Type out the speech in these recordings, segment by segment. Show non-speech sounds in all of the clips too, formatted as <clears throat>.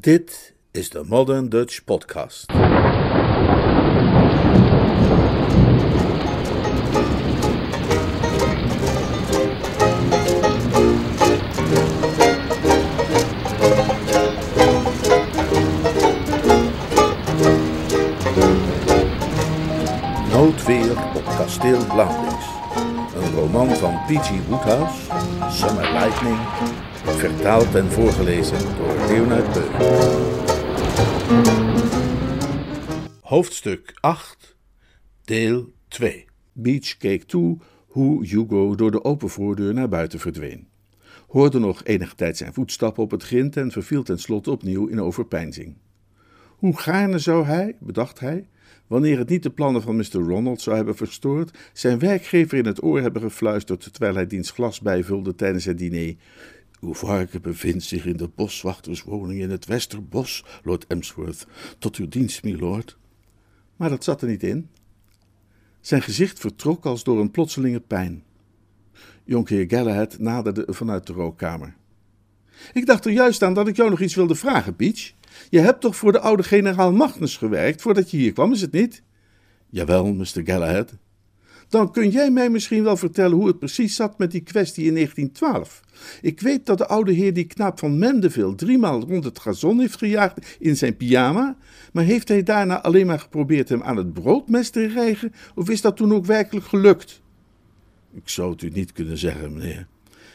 Dit is de Modern Dutch Podcast. Noodweer op kasteel Blandings. Een roman van P.G. Woodhouse, Summer Lightning, vertaald en voorgelezen door Leonard Beuk. Hoofdstuk 8, deel 2. Beach keek toe hoe Hugo door de open voordeur naar buiten verdween. Hoorde nog enige tijd zijn voetstappen op het grind en verviel tenslotte opnieuw in overpeinzing. Hoe gaarne zou hij, bedacht hij, wanneer het niet de plannen van Mr. Ronald zou hebben verstoord, zijn werkgever in het oor hebben gefluisterd terwijl hij diens glas bijvulde tijdens het diner. Uw varken bevindt zich in de boswachterswoning in het Westerbos, Lord Emsworth. Tot uw dienst, milord. Maar dat zat er niet in. Zijn gezicht vertrok als door een plotselinge pijn. Jonkheer Galahad naderde vanuit de rookkamer. Ik dacht er juist aan dat ik jou nog iets wilde vragen, Peach. Je hebt toch voor de oude generaal Magnus gewerkt voordat je hier kwam, is het niet? Jawel, Mr. Galahad. Dan kun jij mij misschien wel vertellen hoe het precies zat met die kwestie in 1912. Ik weet dat de oude heer die knaap van Mendeville driemaal rond het gazon heeft gejaagd in zijn pyjama, maar heeft hij daarna alleen maar geprobeerd hem aan het broodmes te rijgen, of is dat toen ook werkelijk gelukt? Ik zou het u niet kunnen zeggen, meneer.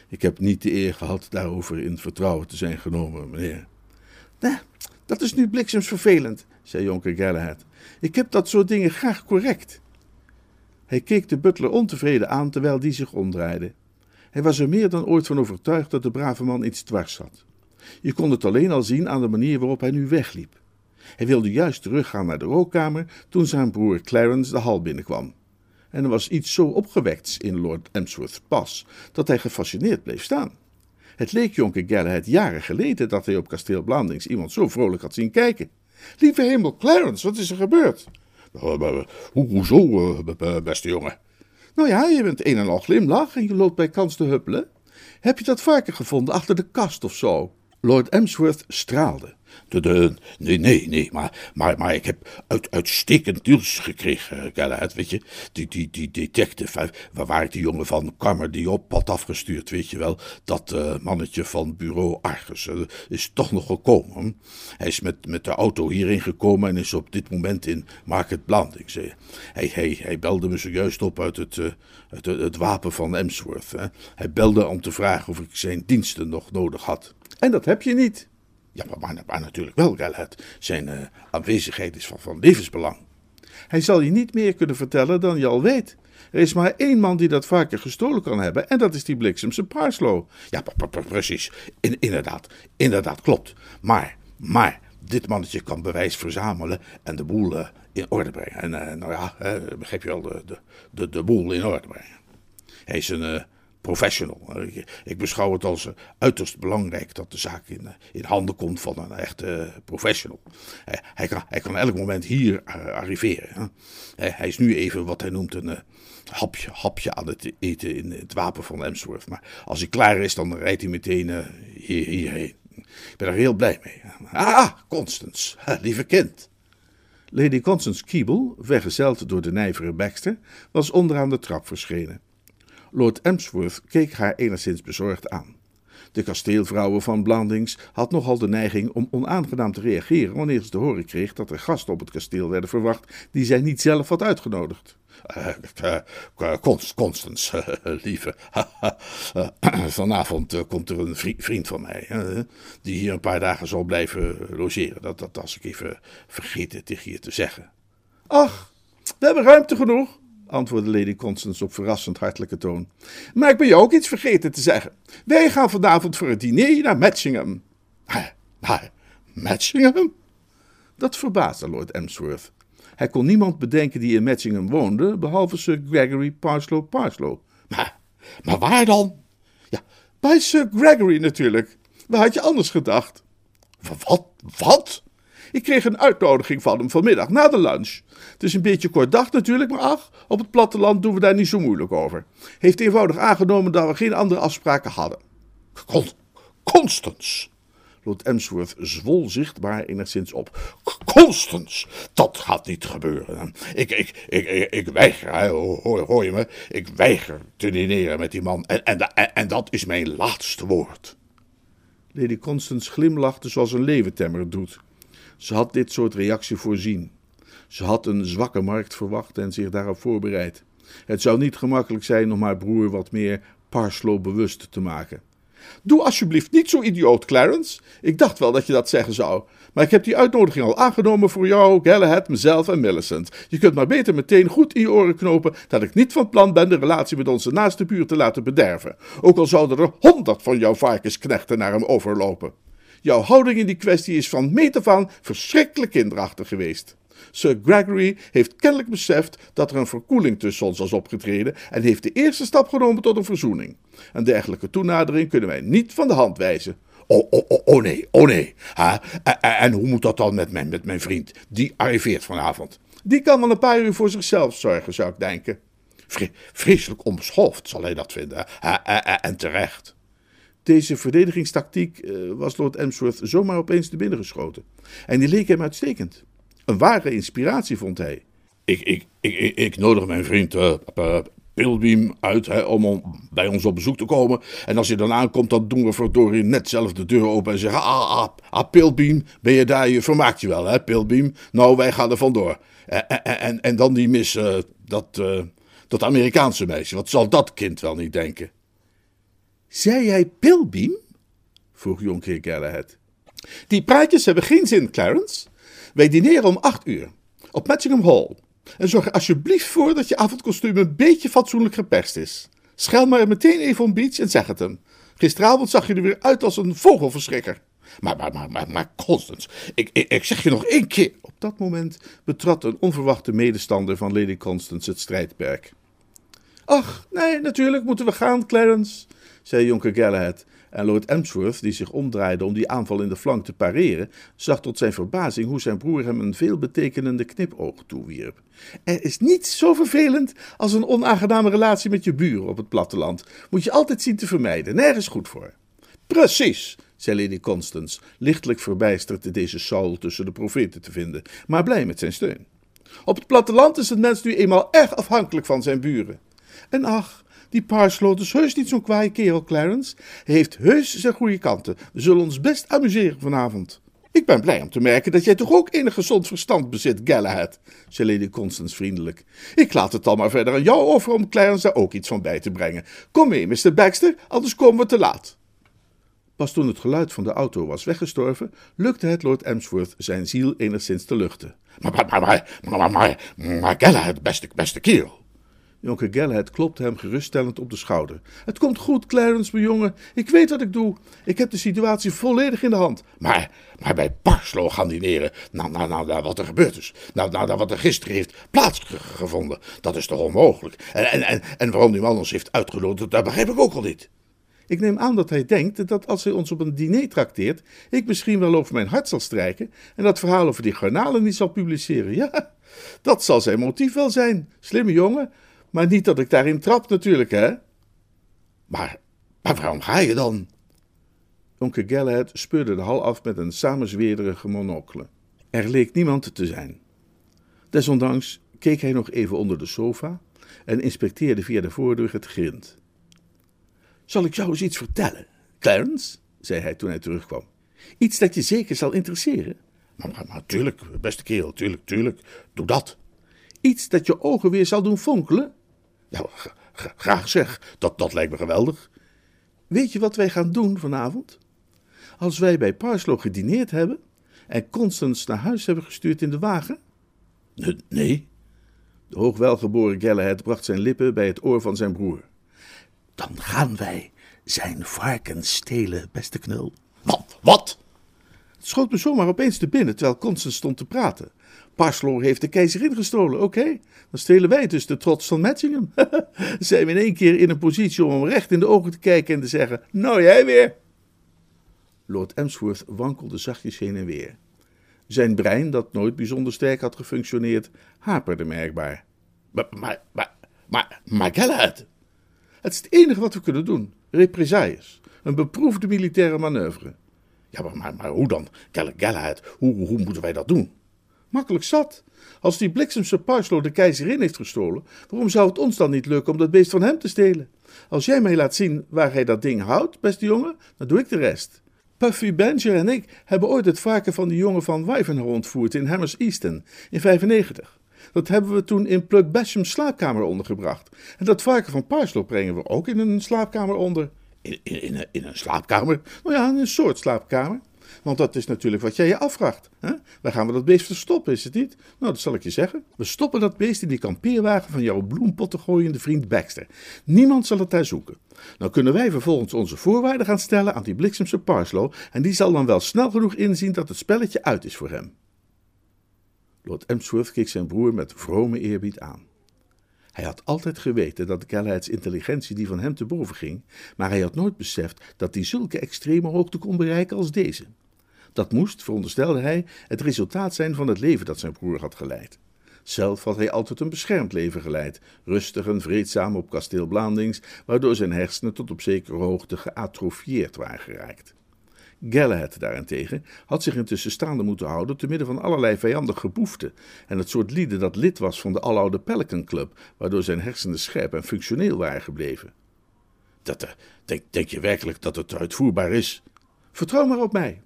Ik heb niet de eer gehad daarover in vertrouwen te zijn genomen, meneer. Dat is nu bliksemsvervelend, zei jonker Galahad. Ik heb dat soort dingen graag correct. Hij keek de butler ontevreden aan terwijl die zich omdraaide. Hij was er meer dan ooit van overtuigd dat de brave man iets dwars had. Je kon het alleen al zien aan de manier waarop hij nu wegliep. Hij wilde juist teruggaan naar de rookkamer toen zijn broer Clarence de hal binnenkwam. En er was iets zo opgewekts in Lord Emsworth's pas dat hij gefascineerd bleef staan. Het leek jonker Galahad jaren geleden dat hij op kasteel Blandings iemand zo vrolijk had zien kijken. Lieve hemel, Clarence, wat is er gebeurd? Hoezo, beste jongen? Nou ja, je bent een en al glimlach en je loopt bij kans te huppelen. Heb je dat varken gevonden achter de kast of zo? Lord Emsworth straalde. De, de, nee, nee, nee, maar, maar, maar ik heb uit, uitstekend nieuws gekregen, Galahad, weet je. Die, die, die detective, waar, waar ik die jongen van Kammer die op had afgestuurd, weet je wel. Dat uh, mannetje van bureau Argus is toch nog gekomen. Hij is met, met de auto hierheen gekomen en is op dit moment in Market Blandings. Hij, hij, hij belde me zojuist op uit het, uh, het, het, wapen van Emsworth. Hè. Hij belde om te vragen of ik zijn diensten nog nodig had. En dat heb je niet. Ja, maar, natuurlijk wel, Galahad. Zijn uh, aanwezigheid is van, van levensbelang. Hij zal je niet meer kunnen vertellen dan je al weet. Er is maar één man die dat vaker gestolen kan hebben, en dat is die bliksemse Parslow. Ja, precies. In, inderdaad, inderdaad, klopt. Maar, maar, dit mannetje kan bewijs verzamelen en de boel uh, in orde brengen. En uh, nou ja, begrijp je wel, de, de, de, de boel in orde brengen. Hij is een professional. Ik beschouw het als eh, uiterst belangrijk dat de zaak in, eh, in handen komt van een echte eh, professional. Hij kan, hij kan elk moment hier arriveren. Hij is nu even wat hij noemt een hapje, hapje aan het eten in het wapen van Emsworth. Maar als hij klaar is, dan rijdt hij meteen hier, hierheen. Ik ben er heel blij mee. Ah, Constance, lieve kind. Lady Constance Keeble, vergezeld door de nijvere Baxter, was onderaan de trap verschenen. Lord Emsworth keek haar enigszins bezorgd aan. De kasteelvrouwen van Blandings had nogal de neiging om onaangenaam te reageren wanneer ze te horen kreeg dat er gasten op het kasteel werden verwacht die zij niet zelf had uitgenodigd. Uh, uh, Constance, <laughs> lieve. <laughs> vanavond komt er een vriend van mij, die hier een paar dagen zal blijven logeren. Dat, dat ik even vergeten tegen je te zeggen. Ach, we hebben ruimte genoeg antwoordde Lady Constance op verrassend hartelijke toon. Maar ik ben je ook iets vergeten te zeggen. Wij gaan vanavond voor het diner naar Matchingham. Naar Matchingham? Dat verbaasde Lord Emsworth. Hij kon niemand bedenken die in Matchingham woonde, behalve Sir Gregory Parslow Parslow. Maar, maar waar dan? Ja, bij Sir Gregory natuurlijk. Waar had je anders gedacht? Wat? Wat? Ik kreeg een uitnodiging van hem vanmiddag na de lunch. Het is een beetje kort dag natuurlijk, maar ach, op het platteland doen we daar niet zo moeilijk over. Heeft eenvoudig aangenomen dat we geen andere afspraken hadden. Constance. Lord Emsworth zwol zichtbaar enigszins op. Constance, dat gaat niet gebeuren. Ik, ik, ik, ik, weiger, hoor, hoor je me? Ik weiger te dineren met die man. En, en, en dat is mijn laatste woord. Lady Constance glimlachte zoals een leeuwentemmer doet. Ze had dit soort reactie voorzien. Ze had een zwakke markt verwacht en zich daarop voorbereid. Het zou niet gemakkelijk zijn om haar broer wat meer Parslow bewust te maken. Doe alsjeblieft niet zo idioot, Clarence. Ik dacht wel dat je dat zeggen zou. Maar ik heb die uitnodiging al aangenomen voor jou, Galahad, mezelf en Millicent. Je kunt maar beter meteen goed in je oren knopen dat ik niet van plan ben de relatie met onze naaste buur te laten bederven. Ook al zouden er honderd van jouw varkensknechten naar hem overlopen. Jouw houding in die kwestie is van meet af aan verschrikkelijk kinderachtig geweest. Sir Gregory heeft kennelijk beseft dat er een verkoeling tussen ons was opgetreden en heeft de eerste stap genomen tot een verzoening. Een dergelijke toenadering kunnen wij niet van de hand wijzen. Oh, oh, oh, oh nee, oh nee. Ha? En hoe moet dat dan met mijn, met mijn vriend? Die arriveert vanavond. Die kan wel een paar uur voor zichzelf zorgen, zou ik denken. vreselijk onbeschoft zal hij dat vinden. En terecht. Deze verdedigingstactiek eh, was Lord Emsworth zomaar opeens te binnen geschoten. En die leek hem uitstekend. Een ware inspiratie vond hij. Ik, ik, ik, ik, nodig mijn vriend uh, Pilbeam uit hè, om bij ons op bezoek te komen. En als hij dan aankomt, dan doen we verdorie net zelf de deur open en zeggen: Ah, ah, ah Pilbeam, ben je daar? Je vermaakt je wel, hè, Pilbeam? Nou, wij gaan er vandoor. En, en, en, dan die mis, dat, dat Amerikaanse meisje. Wat zal dat kind wel niet denken? Zei jij Pilbeam? vroeg jonkheer Galahad. Die praatjes hebben geen zin, Clarence. Wij dineren om acht uur op Matchingham Hall. En zorg er alsjeblieft voor dat je avondkostuum een beetje fatsoenlijk geperst is. Schel maar meteen even om Beach en zeg het hem. Gisteravond zag je er weer uit als een vogelverschrikker. Maar, maar, maar, maar, maar Constance, ik, ik, ik zeg je nog één keer. Op dat moment betrad een onverwachte medestander van Lady Constance het strijdperk. Ach, nee, natuurlijk moeten we gaan, Clarence, zei jonker Galahad en Lord Emsworth, die zich omdraaide om die aanval in de flank te pareren, zag tot zijn verbazing hoe zijn broer hem een veelbetekenende knipoog toewierp. Er is niets zo vervelend als een onaangename relatie met je buren op het platteland. Moet je altijd zien te vermijden, nergens goed voor. Precies, zei Lady Constance, lichtelijk verbijsterd deze Saul tussen de profeten te vinden, maar blij met zijn steun. Op het platteland is het mens nu eenmaal erg afhankelijk van zijn buren. En ach, die Parsloot is heus niet zo'n kwaaie kerel, Clarence. Hij heeft heus zijn goede kanten. We zullen ons best amuseren vanavond. Ik ben blij om te merken dat jij toch ook enig gezond verstand bezit, Galahad, zei Lady Constance vriendelijk. Ik laat het dan maar verder aan jou over om Clarence daar ook iets van bij te brengen. Kom mee, Mr. Baxter, anders komen we te laat. Pas toen het geluid van de auto was weggestorven, lukte het Lord Emsworth zijn ziel enigszins te luchten. Maar, maar, maar, maar, beste, beste kerel. Jonker Galahad klopte hem geruststellend op de schouder. Het komt goed, Clarence, mijn jongen. Ik weet wat ik doe. Ik heb de situatie volledig in de hand. Maar, maar bij Parslow gaan dineren, nou, nou, nou, nou, wat er gebeurd is. Nou, nou, nou, wat er gisteren heeft plaatsgevonden. Dat is toch onmogelijk. En, en, en, en waarom die man ons heeft uitgenodigd, dat begrijp ik ook al niet. Ik neem aan dat hij denkt dat als hij ons op een diner trakteert, ik misschien wel over mijn hart zal strijken en dat verhaal over die garnalen niet zal publiceren. Ja, dat zal zijn motief wel zijn. Slimme jongen, maar niet dat ik daarin trap natuurlijk, hè? Maar, maar waarom ga je dan? Onkel Galahad speurde de hal af met een samenzweerderige monocle. Er leek niemand te zijn. Desondanks keek hij nog even onder de sofa en inspecteerde via de voordeur het grind. Zal ik jou eens iets vertellen, Clarence? zei hij toen hij terugkwam. Iets dat je zeker zal interesseren. Maar, maar, maar tuurlijk, beste kerel, tuurlijk, tuurlijk, doe dat. Iets dat je ogen weer zal doen fonkelen? Nou, graag zeg, dat, dat lijkt me geweldig. Weet je wat wij gaan doen vanavond? Als wij bij Parslow gedineerd hebben en Constance naar huis hebben gestuurd in de wagen? Nee. De hoogwelgeboren Galahad bracht zijn lippen bij het oor van zijn broer. Dan gaan wij zijn varken stelen, beste knul. Wat? Wat? Het schoot me zomaar opeens te binnen terwijl Constance stond te praten. Parslow heeft de keizerin gestolen, oké? Dan stelen wij dus de trots van Matchingham. <laughs> Zijn we in één keer in een positie om hem recht in de ogen te kijken en te zeggen: Nou, jij weer. Lord Emsworth wankelde zachtjes heen en weer. Zijn brein, dat nooit bijzonder sterk had gefunctioneerd, haperde merkbaar. Maar, maar, maar, maar. Het is het enige wat we kunnen doen. Represailles. Een beproefde militaire manoeuvre. Ja, maar, maar, maar hoe dan? Galahad, hoe, hoe moeten wij dat doen? Makkelijk zat. Als die bliksemse Parslow de keizerin heeft gestolen, waarom zou het ons dan niet lukken om dat beest van hem te stelen? Als jij mij laat zien waar hij dat ding houdt, beste jongen, dan doe ik de rest. Puffy Bencher en ik hebben ooit het varken van die jongen van Wivenhoe ontvoerd in Hammers Easton in 95. Dat hebben we toen in Plug Basham's slaapkamer ondergebracht. En dat varken van Parslow brengen we ook in een slaapkamer onder. In, een, in een slaapkamer? Nou ja, in een soort slaapkamer. Want dat is natuurlijk wat jij je afvraagt. Hè? Waar gaan we dat beest verstoppen, is het niet? Nou, dat zal ik je zeggen. We stoppen dat beest in die kampeerwagen van jouw gooiende vriend Baxter. Niemand zal het daar zoeken. Dan kunnen wij vervolgens onze voorwaarden gaan stellen aan die bliksemse Parslow en die zal dan wel snel genoeg inzien dat het spelletje uit is voor hem. Lord Emsworth keek zijn broer met vrome eerbied aan. Hij had altijd geweten dat Galahad's intelligentie die van hem te boven ging, maar hij had nooit beseft dat hij zulke extreme hoogte kon bereiken als deze. Dat moest, veronderstelde hij, het resultaat zijn van het leven dat zijn broer had geleid. Zelf had hij altijd een beschermd leven geleid, rustig en vreedzaam op kasteel Blandings, waardoor zijn hersenen tot op zekere hoogte geatrofieerd waren geraakt. Galahad daarentegen had zich intussen staande moeten houden te midden van allerlei vijandige behoeften en het soort lieden dat lid was van de aloude Pelican Club, waardoor zijn hersenen scherp en functioneel waren gebleven. Dat, denk, denk je werkelijk dat het uitvoerbaar is? Vertrouw maar op mij.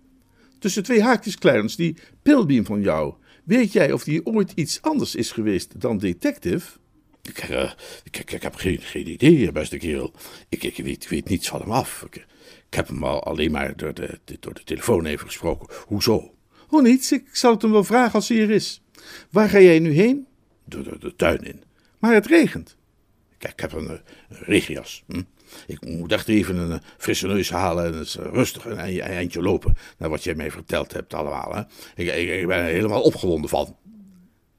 Tussen twee haakjes, Clarence, die pilbeam van jou. Weet jij of die ooit iets anders is geweest dan detective? Ik, uh, ik, ik, ik, heb geen, geen idee, beste kerel. Ik, ik weet, weet niets van hem af. Ik, ik heb hem al alleen maar door de, door de telefoon even gesproken. Hoezo? Oh, niets. Ik zal het hem wel vragen als hij er is. Waar ga jij nu heen? De, de, de tuin in. Maar het regent. Kijk, ik heb een, een regenjas. Hm? Ik moet echt even een frisse neus halen en eens rustig een eindje lopen. Naar wat jij mij verteld hebt allemaal. Hè? Ik ben er helemaal opgewonden van.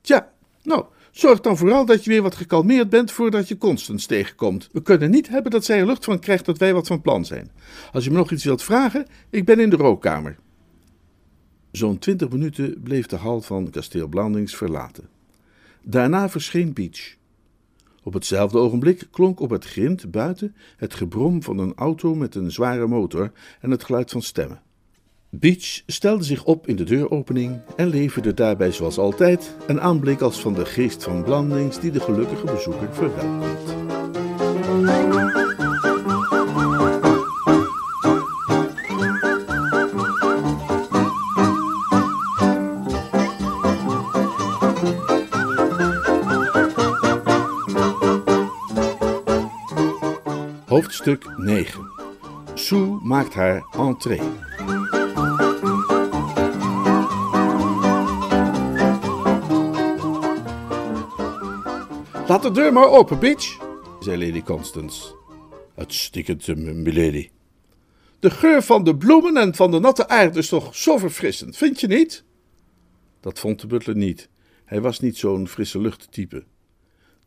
Tja, nou, zorg dan vooral dat je weer wat gekalmeerd bent voordat je Constance tegenkomt. We kunnen niet hebben dat zij er lucht van krijgt dat wij wat van plan zijn. Als je me nog iets wilt vragen, ik ben in de rookkamer. Zo'n twintig minuten bleef de hal van kasteel Blandings verlaten. Daarna verscheen Beach. Op hetzelfde ogenblik klonk op het grind buiten het gebrom van een auto met een zware motor en het geluid van stemmen. Beach stelde zich op in de deuropening en leverde daarbij zoals altijd een aanblik als van de geest van Blandings die de gelukkige bezoeker verwelkomt. Hoofdstuk 9 Sue maakt haar entree. Laat de deur maar open, bitch, zei Lady Constance. Uitstekend, milady. De geur van de bloemen en van de natte aarde is toch zo verfrissend, vind je niet? Dat vond de butler niet. Hij was niet zo'n frisse luchttype.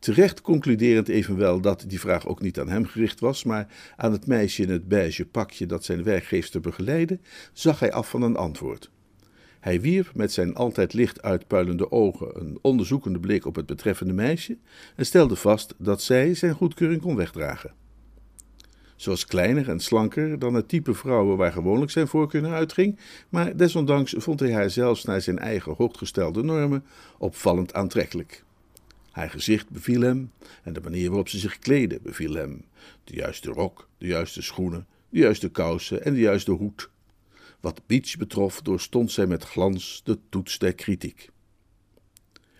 Terecht concluderend evenwel dat die vraag ook niet aan hem gericht was, maar aan het meisje in het beige pakje dat zijn werkgeefster begeleidde, zag hij af van een antwoord. Hij wierp met zijn altijd licht uitpuilende ogen een onderzoekende blik op het betreffende meisje en stelde vast dat zij zijn goedkeuring kon wegdragen. Ze was kleiner en slanker dan het type vrouwen waar gewoonlijk zijn voorkeur naar uitging, maar desondanks vond hij haar zelfs naar zijn eigen hoogstgestelde normen opvallend aantrekkelijk. Haar gezicht beviel hem en de manier waarop ze zich kleedde beviel hem. De juiste rok, de juiste schoenen, de juiste kousen en de juiste hoed. Wat Beach betrof, doorstond zij met glans de toets der kritiek.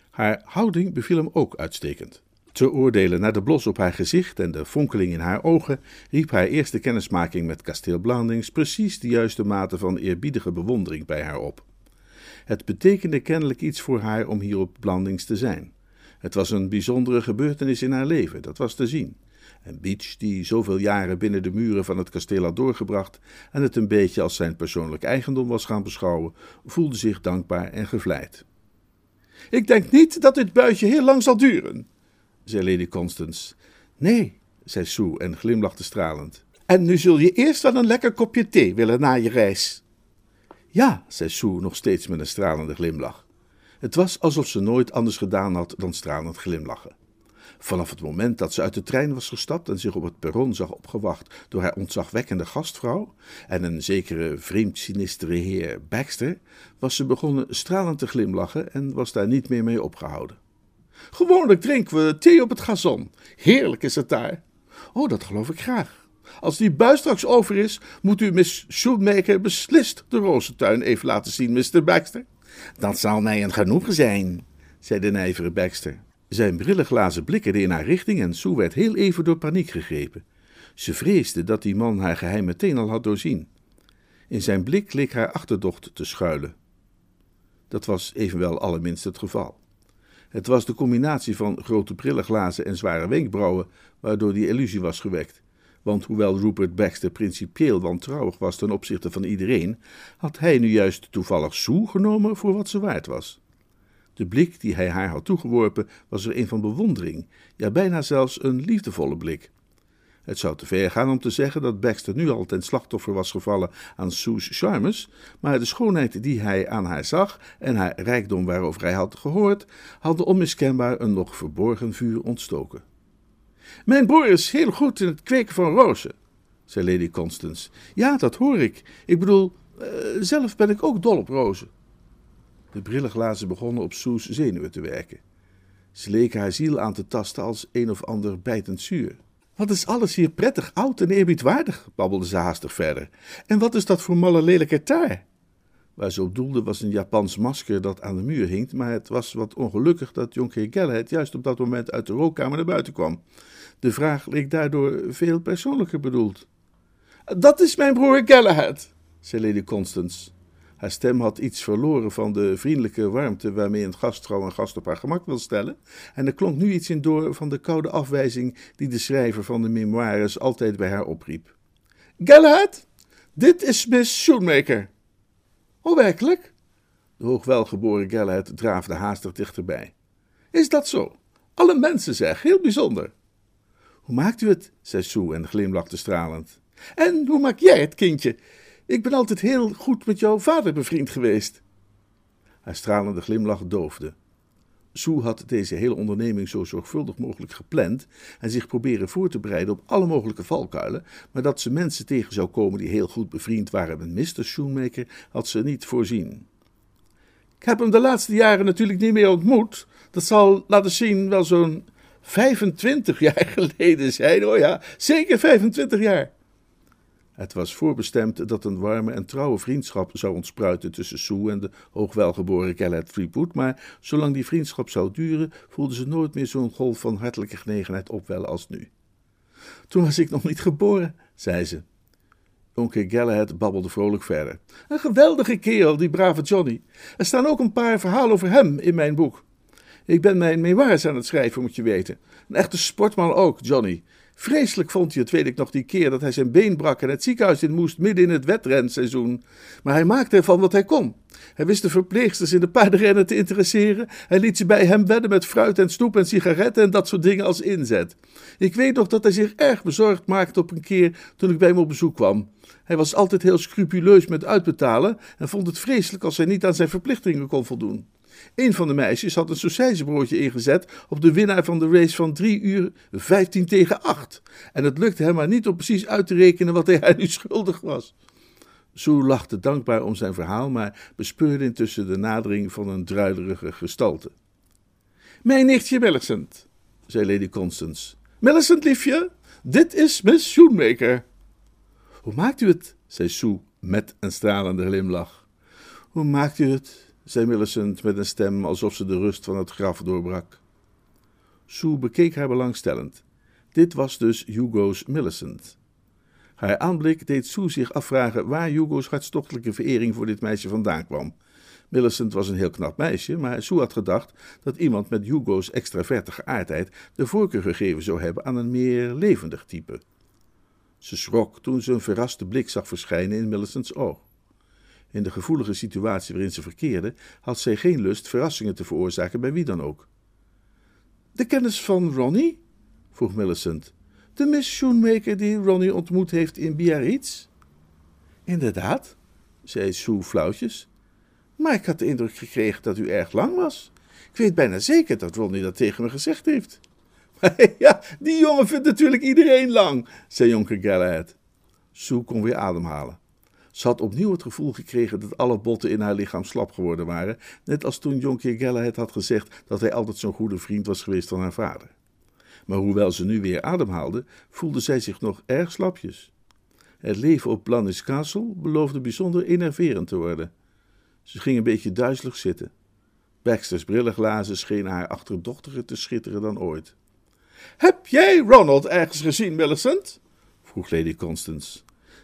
Haar houding beviel hem ook uitstekend. Te oordelen naar de blos op haar gezicht en de fonkeling in haar ogen, riep haar eerste kennismaking met kasteel Blandings precies de juiste mate van eerbiedige bewondering bij haar op. Het betekende kennelijk iets voor haar om hier op Blandings te zijn. Het was een bijzondere gebeurtenis in haar leven, dat was te zien. En Beach, die zoveel jaren binnen de muren van het kasteel had doorgebracht en het een beetje als zijn persoonlijk eigendom was gaan beschouwen, voelde zich dankbaar en gevleid. Ik denk niet dat dit buitje heel lang zal duren, zei Lady Constance. Nee, zei Sue en glimlachte stralend. En nu zul je eerst wel een lekker kopje thee willen na je reis. Ja, zei Sue nog steeds met een stralende glimlach. Het was alsof ze nooit anders gedaan had dan stralend glimlachen. Vanaf het moment dat ze uit de trein was gestapt en zich op het perron zag opgewacht door haar ontzagwekkende gastvrouw en een zekere vreemd sinistere heer Baxter, was ze begonnen stralend te glimlachen en was daar niet meer mee opgehouden. Gewoonlijk drinken we thee op het gazon. Heerlijk is het daar. Oh, dat geloof ik graag. Als die bui straks over is, moet u Miss Shoemaker beslist de rozentuin even laten zien, Mr. Baxter. Dat zal mij een genoegen zijn, zei de nijvere Baxter. Zijn brillenglazen blikkerden in haar richting en Sue werd heel even door paniek gegrepen. Ze vreesde dat die man haar geheim meteen al had doorzien. In zijn blik leek haar achterdocht te schuilen. Dat was evenwel allerminst het geval. Het was de combinatie van grote brillenglazen en zware wenkbrauwen waardoor die illusie was gewekt. Want hoewel Rupert Baxter principieel wantrouwig was ten opzichte van iedereen, had hij nu juist toevallig Sue genomen voor wat ze waard was. De blik die hij haar had toegeworpen was er een van bewondering, ja bijna zelfs een liefdevolle blik. Het zou te ver gaan om te zeggen dat Baxter nu al ten slachtoffer was gevallen aan Sue's charmes, maar de schoonheid die hij aan haar zag en haar rijkdom waarover hij had gehoord, hadden onmiskenbaar een nog verborgen vuur ontstoken. Mijn broer is heel goed in het kweken van rozen, zei Lady Constance. Ja, dat hoor ik. Ik bedoel, uh, zelf ben ik ook dol op rozen. De brillenglazen begonnen op Sue's zenuwen te werken. Ze leken haar ziel aan te tasten als een of ander bijtend zuur. Wat is alles hier prettig, oud en eerbiedwaardig, babbelde ze haastig verder. En wat is dat voor malle lelijke taar? Waar ze op doelde was een Japans masker dat aan de muur hing, maar het was wat ongelukkig dat jonkheer Galahad juist op dat moment uit de rookkamer naar buiten kwam. De vraag leek daardoor veel persoonlijker bedoeld. Dat is mijn broer Galahad, zei Lady Constance. Haar stem had iets verloren van de vriendelijke warmte waarmee een gastvrouw een gast op haar gemak wil stellen, en er klonk nu iets in door van de koude afwijzing die de schrijver van de memoires altijd bij haar opriep. Galahad, dit is Miss Shoemaker. Oh, werkelijk? De hoogwelgeboren Galahad draafde haastig dichterbij. Is dat zo? Alle mensen zeg, heel bijzonder. Hoe maakt u het? zei Sue en glimlachte stralend. En hoe maak jij het, kindje? Ik ben altijd heel goed met jouw vader bevriend geweest. Haar stralende glimlach doofde. Sue had deze hele onderneming zo zorgvuldig mogelijk gepland en zich proberen voor te bereiden op alle mogelijke valkuilen, maar dat ze mensen tegen zou komen die heel goed bevriend waren met Mr. Shoemaker, had ze niet voorzien. Ik heb hem de laatste jaren natuurlijk niet meer ontmoet. Dat zal, laten zien, wel zo'n 25 jaar <laughs> geleden zijn. Oh ja, zeker 25 jaar. Het was voorbestemd dat een warme en trouwe vriendschap zou ontspruiten tussen Sue en de hoogwelgeboren Galahad Fleetwood, maar zolang die vriendschap zou duren, voelde ze nooit meer zo'n golf van hartelijke genegenheid opwellen als nu. Toen was ik nog niet geboren, zei ze. Onkel Galahad babbelde vrolijk verder. Een geweldige kerel, die brave Johnny. Er staan ook een paar verhalen over hem in mijn boek. Ik ben mijn memoires aan het schrijven, moet je weten. Een echte sportman ook, Johnny. Vreselijk vond hij het, weet ik nog, die keer dat hij zijn been brak en het ziekenhuis in moest midden in het wedrenseizoen. Maar hij maakte ervan wat hij kon. Hij wist de verpleegsters in de paardenrennen te interesseren. Hij liet ze bij hem wedden met fruit en snoep en sigaretten en dat soort dingen als inzet. Ik weet nog dat hij zich erg bezorgd maakte op een keer toen ik bij hem op bezoek kwam. Hij was altijd heel scrupuleus met uitbetalen en vond het vreselijk als hij niet aan zijn verplichtingen kon voldoen. Een van de meisjes had een saucijsbroodje ingezet op de winnaar van de race van 3 uur 15 tegen 8. En het lukte hem maar niet om precies uit te rekenen wat hij <laughs> nu schuldig was. Sue lachte dankbaar om zijn verhaal, maar bespeurde intussen de nadering van een druilerige gestalte. Mijn nichtje Millicent, zei Lady Constance. Millicent, liefje, dit is Miss Shoemaker. Hoe maakt u het? zei Sue met een stralende glimlach. Hoe maakt u het? Zei Millicent met een stem alsof ze de rust van het graf doorbrak. Sue bekeek haar belangstellend. Dit was dus Hugo's Millicent. Haar aanblik deed Sue zich afvragen waar Hugo's hartstochtelijke verering voor dit meisje vandaan kwam. Millicent was een heel knap meisje, maar Sue had gedacht dat iemand met Hugo's extraverte geaardheid de voorkeur gegeven zou hebben aan een meer levendig type. Ze schrok toen ze een verraste blik zag verschijnen in Millicent's oog. In de gevoelige situatie waarin ze verkeerde, had zij geen lust verrassingen te veroorzaken bij wie dan ook. De kennis van Ronnie? vroeg Millicent. De Miss Shoemaker die Ronnie ontmoet heeft in Biarritz? Inderdaad, zei Sue flauwtjes. Maar ik had de indruk gekregen dat u erg lang was. Ik weet bijna zeker dat Ronnie dat tegen me gezegd heeft. <laughs> ja, die jongen vindt natuurlijk iedereen lang, zei jonker Galahad. Sue kon weer ademhalen. Ze had opnieuw het gevoel gekregen dat alle botten in haar lichaam slap geworden waren, net als toen Jonkheer Galahad had gezegd dat hij altijd zo'n goede vriend was geweest van haar vader. Maar hoewel ze nu weer ademhaalde, voelde zij zich nog erg slapjes. Het leven op Blannis Castle beloofde bijzonder enerverend te worden. Ze ging een beetje duizelig zitten. Baxter's brillenglazen schenen haar achterdochtiger te schitteren dan ooit. Heb jij Ronald ergens gezien, Millicent? vroeg Lady Constance.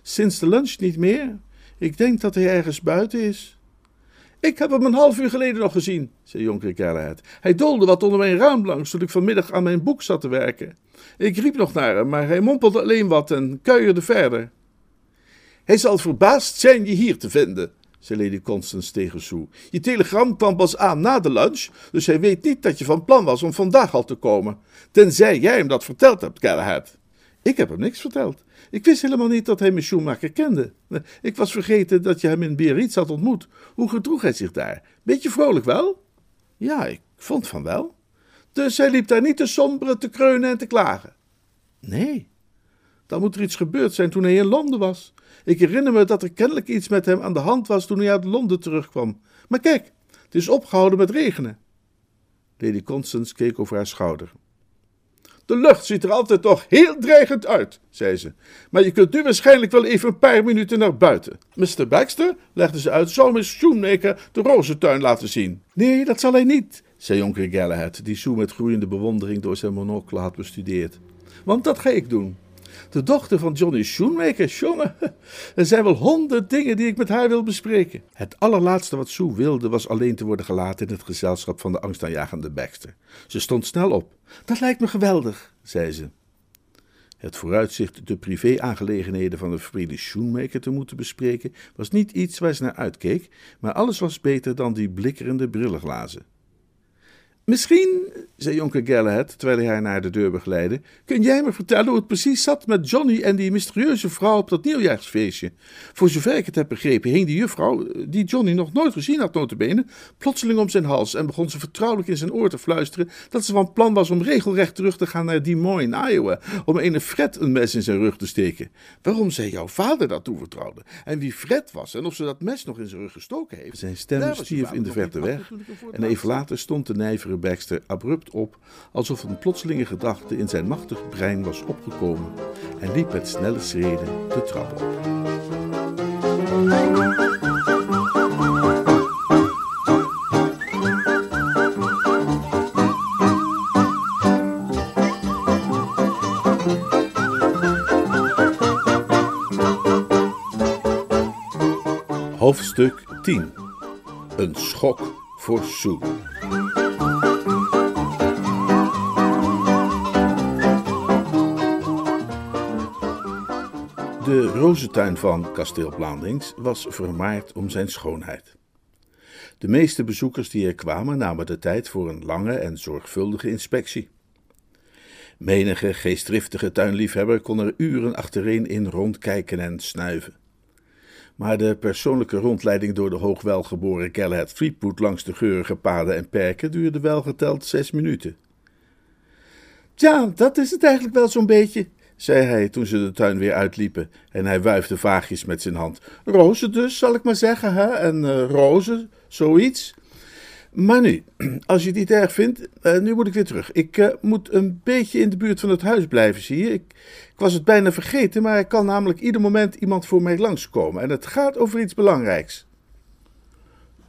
Sinds de lunch niet meer. Ik denk dat hij ergens buiten is. Ik heb hem een half uur geleden nog gezien, zei jonker Galahad. Hij doolde wat onder mijn raam langs toen ik vanmiddag aan mijn boek zat te werken. Ik riep nog naar hem, maar hij mompelde alleen wat en kuierde verder. Hij zal verbaasd zijn je hier te vinden, zei Lady Constance tegen Sue. Je telegram kwam pas aan na de lunch, dus hij weet niet dat je van plan was om vandaag al te komen. Tenzij jij hem dat verteld hebt, Galahad. Ik heb hem niks verteld. Ik wist helemaal niet dat hij mijn Schumacher kende. Ik was vergeten dat je hem in Biarritz had ontmoet. Hoe gedroeg hij zich daar? Beetje vrolijk wel? Ja, ik vond van wel. Dus hij liep daar niet te somberen, te kreunen en te klagen? Nee. Dan moet er iets gebeurd zijn toen hij in Londen was. Ik herinner me dat er kennelijk iets met hem aan de hand was toen hij uit Londen terugkwam. Maar kijk, het is opgehouden met regenen. Lady Constance keek over haar schouder. De lucht ziet er altijd toch heel dreigend uit, zei ze. Maar je kunt nu waarschijnlijk wel even een paar minuten naar buiten. Mr. Baxter, legde ze uit, zou Miss Shoemaker de rozentuin laten zien. Nee, dat zal hij niet, zei jonker Galahad, die Sue met groeiende bewondering door zijn monocle had bestudeerd. Want dat ga ik doen. De dochter van Johnny Shoemaker, jongen. Er zijn wel honderd dingen die ik met haar wil bespreken. Het allerlaatste wat Sue wilde was alleen te worden gelaten in het gezelschap van de angstaanjagende Baxter. Ze stond snel op. Dat lijkt me geweldig, zei ze. Het vooruitzicht de privé-aangelegenheden van de familie Shoemaker te moeten bespreken was niet iets waar ze naar uitkeek, maar alles was beter dan die blikkerende brillenglazen. Misschien, zei jonker Galahad, terwijl hij haar naar de deur begeleidde, kun jij me vertellen hoe het precies zat met Johnny en die mysterieuze vrouw op dat nieuwjaarsfeestje. Voor zover ik het heb begrepen, hing die juffrouw, die Johnny nog nooit gezien had notabene, plotseling om zijn hals en begon ze vertrouwelijk in zijn oor te fluisteren dat ze van plan was om regelrecht terug te gaan naar Des Moines, Iowa, om een Fred een mes in zijn rug te steken. Waarom zij jouw vader dat toevertrouwde en wie Fred was en of ze dat mes nog in zijn rug gestoken heeft. Zijn stem stierf in de verte weg en even later stond de nijvere Baxter abrupt op, alsof een plotselinge gedachte in zijn machtig brein was opgekomen, en liep met snelle schreden de trap op. Hoofdstuk 10 Een schok voor Sue. De rozentuin van kasteel Blandings was vermaard om zijn schoonheid. De meeste bezoekers die er kwamen namen de tijd voor een lange en zorgvuldige inspectie. Menige geestdriftige tuinliefhebber kon er uren achtereen in rondkijken en snuiven. Maar de persoonlijke rondleiding door de hoogwelgeboren Galahad Fleetwood langs de geurige paden en perken duurde wel geteld zes minuten. Ja, dat is het eigenlijk wel zo'n beetje, zei hij toen ze de tuin weer uitliepen en hij wuifde vaagjes met zijn hand. Rozen dus, zal ik maar zeggen, hè? En uh, rozen, zoiets. Maar nu, <clears throat> als je het niet erg vindt, uh, nu moet ik weer terug. Ik uh, moet een beetje in de buurt van het huis blijven, zie je. Ik, ik, was het bijna vergeten, maar er kan namelijk ieder moment iemand voor mij langskomen. En het gaat over iets belangrijks.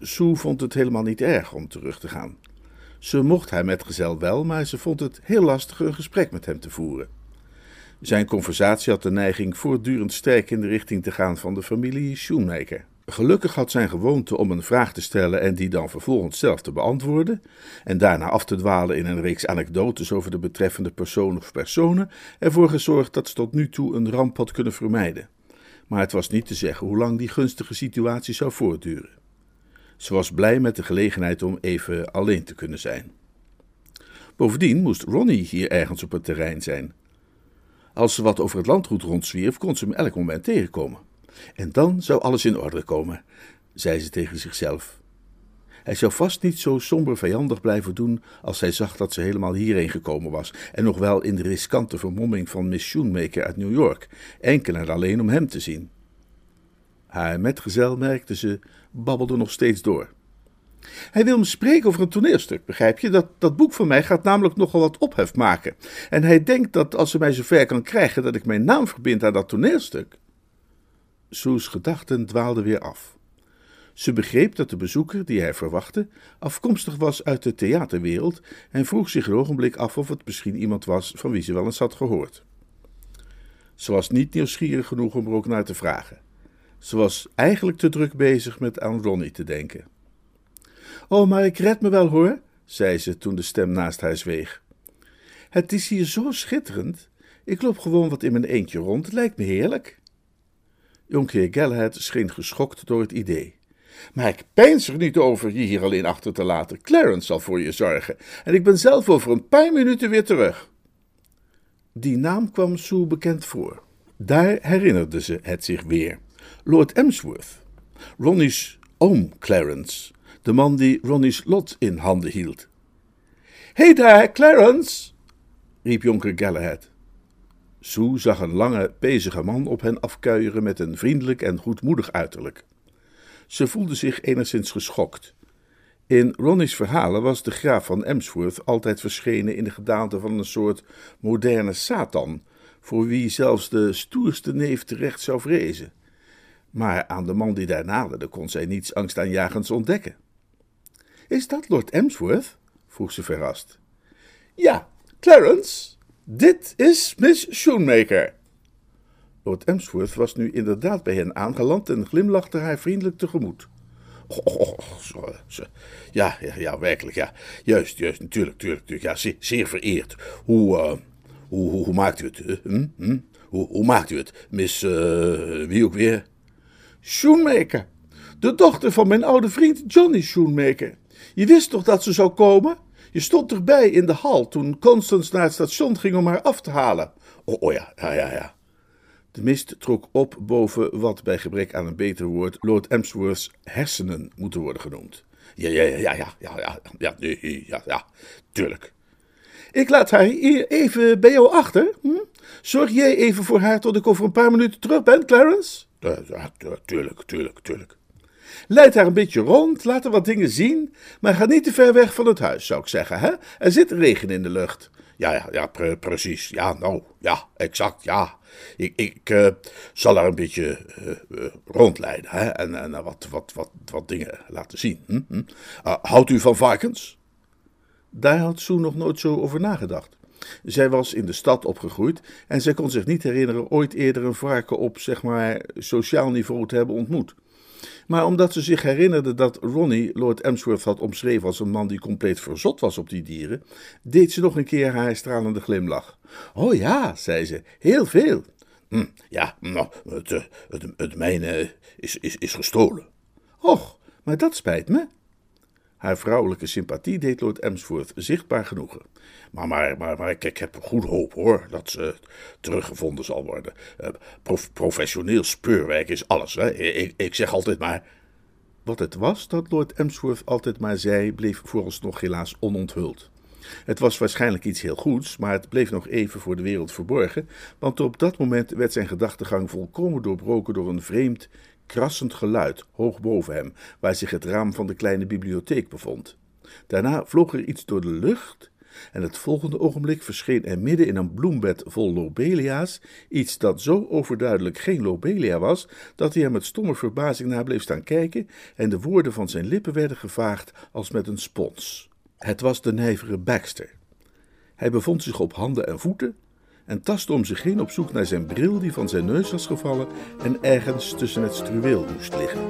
Sue vond het helemaal niet erg om terug te gaan. Ze mocht haar metgezel wel, maar ze vond het heel lastig een gesprek met hem te voeren. Zijn conversatie had de neiging voortdurend sterk in de richting te gaan van de familie Shoemaker. Gelukkig had zijn gewoonte om een vraag te stellen en die dan vervolgens zelf te beantwoorden, en daarna af te dwalen in een reeks anekdotes over de betreffende persoon of personen, ervoor gezorgd dat ze tot nu toe een ramp had kunnen vermijden. Maar het was niet te zeggen hoe lang die gunstige situatie zou voortduren. Ze was blij met de gelegenheid om even alleen te kunnen zijn. Bovendien moest Ronnie hier ergens op het terrein zijn. Als ze wat over het landgoed rondzwierf, kon ze hem elk moment tegenkomen. En dan zou alles in orde komen, zei ze tegen zichzelf. Hij zou vast niet zo somber vijandig blijven doen als hij zag dat ze helemaal hierheen gekomen was, en nog wel in de riskante vermomming van Miss Shoemaker uit New York, enkel en alleen om hem te zien. Haar metgezel, merkte ze, babbelde nog steeds door. Hij wil me spreken over een toneelstuk, begrijp je? Dat, dat boek van mij gaat namelijk nogal wat ophef maken. En hij denkt dat als ze mij zover kan krijgen dat ik mijn naam verbind aan dat toneelstuk. Sue's gedachten dwaalden weer af. Ze begreep dat de bezoeker die hij verwachtte afkomstig was uit de theaterwereld en vroeg zich een ogenblik af of het misschien iemand was van wie ze wel eens had gehoord. Ze was niet nieuwsgierig genoeg om er ook naar te vragen. Ze was eigenlijk te druk bezig met aan Ronnie te denken. Oh, maar ik red me wel hoor, zei ze toen de stem naast haar zweeg. Het is hier zo schitterend. Ik loop gewoon wat in mijn eentje rond, het lijkt me heerlijk. Jonkheer Galahad scheen geschokt door het idee. Maar ik peins er niet over je hier alleen achter te laten. Clarence zal voor je zorgen. En ik ben zelf over een paar minuten weer terug. Die naam kwam Sue bekend voor. Daar herinnerde ze het zich weer. Lord Emsworth. Ronnie's oom Clarence. De man die Ronnie's lot in handen hield. Hé daar, Clarence! riep jonker Galahad. Sue zag een lange, pezige man op hen afkuieren met een vriendelijk en goedmoedig uiterlijk. Ze voelde zich enigszins geschokt. In Ronnie's verhalen was de graaf van Emsworth altijd verschenen in de gedaante van een soort moderne Satan, voor wie zelfs de stoerste neef terecht zou vrezen. Maar aan de man die daar naderde kon zij niets angstaanjagends ontdekken. Is dat Lord Emsworth? vroeg ze verrast. Ja, Clarence, dit is Miss Shoemaker. Lord Emsworth was nu inderdaad bij hen aangeland en glimlachte haar vriendelijk tegemoet. Oh, ja, ja, ja, werkelijk, ja. Juist, juist, natuurlijk, natuurlijk, natuurlijk. Ja, zeer, vereerd. Hoe, uh, hoe, hoe, hoe, maakt u het? Hm? Hm? Hoe, hoe maakt u het, Miss, uh, wie ook weer? Shoemaker, de dochter van mijn oude vriend Johnny Shoemaker. Je wist toch dat ze zou komen? Je stond erbij in de hal toen Constance naar het station ging om haar af te halen. Oh, oh ja, ja, ja, ja. De mist trok op boven wat bij gebrek aan een beter woord Lord Emsworth's hersenen moeten worden genoemd. Ja, ja, ja, ja, ja, ja, ja, ja, ja, ja, tuurlijk. Ik laat haar hier even bij jou achter. Hm? Zorg jij even voor haar tot ik over een paar minuten terug ben, Clarence? Ja, tuurlijk, tuurlijk, tuurlijk. Leid haar een beetje rond, laat haar wat dingen zien, maar ga niet te ver weg van het huis, zou ik zeggen. Hè? Er zit regen in de lucht. Ja, ja, ja precies. Ja, nou, ja, exact, ja. Ik, ik uh, zal haar een beetje uh, rondleiden hè? en, en wat, wat, wat, wat dingen laten zien. Hm? Hm? Uh, houdt u van varkens? Daar had Sue nog nooit zo over nagedacht. Zij was in de stad opgegroeid en zij kon zich niet herinneren ooit eerder een varken op, zeg maar, sociaal niveau te hebben ontmoet. Maar omdat ze zich herinnerde dat Ronnie Lord Emsworth had omschreven als een man die compleet verzot was op die dieren, deed ze nog een keer haar stralende glimlach. Oh ja, zei ze, heel veel. Hm, ja, nou, het, eh, het, het mijne is, is, is gestolen. Och, maar dat spijt me. Haar vrouwelijke sympathie deed Lord Emsworth zichtbaar genoegen. Maar, maar, maar, maar ik, ik heb goed hoop hoor dat ze teruggevonden zal worden. Uh, professioneel speurwerk is alles. Hè? Ik, ik zeg altijd maar. Wat het was dat Lord Emsworth altijd maar zei, bleef vooralsnog helaas ononthuld. Het was waarschijnlijk iets heel goeds, maar het bleef nog even voor de wereld verborgen, want op dat moment werd zijn gedachtegang volkomen doorbroken door een vreemd, krassend geluid hoog boven hem, waar zich het raam van de kleine bibliotheek bevond. Daarna vloog er iets door de lucht en het volgende ogenblik verscheen er midden in een bloembed vol lobelia's iets dat zo overduidelijk geen lobelia was, dat hij er met stomme verbazing naar bleef staan kijken en de woorden van zijn lippen werden gevaagd als met een spons. Het was de nijvere Baxter. Hij bevond zich op handen en voeten en tastte om zich heen op zoek naar zijn bril die van zijn neus was gevallen en ergens tussen het struweel moest liggen.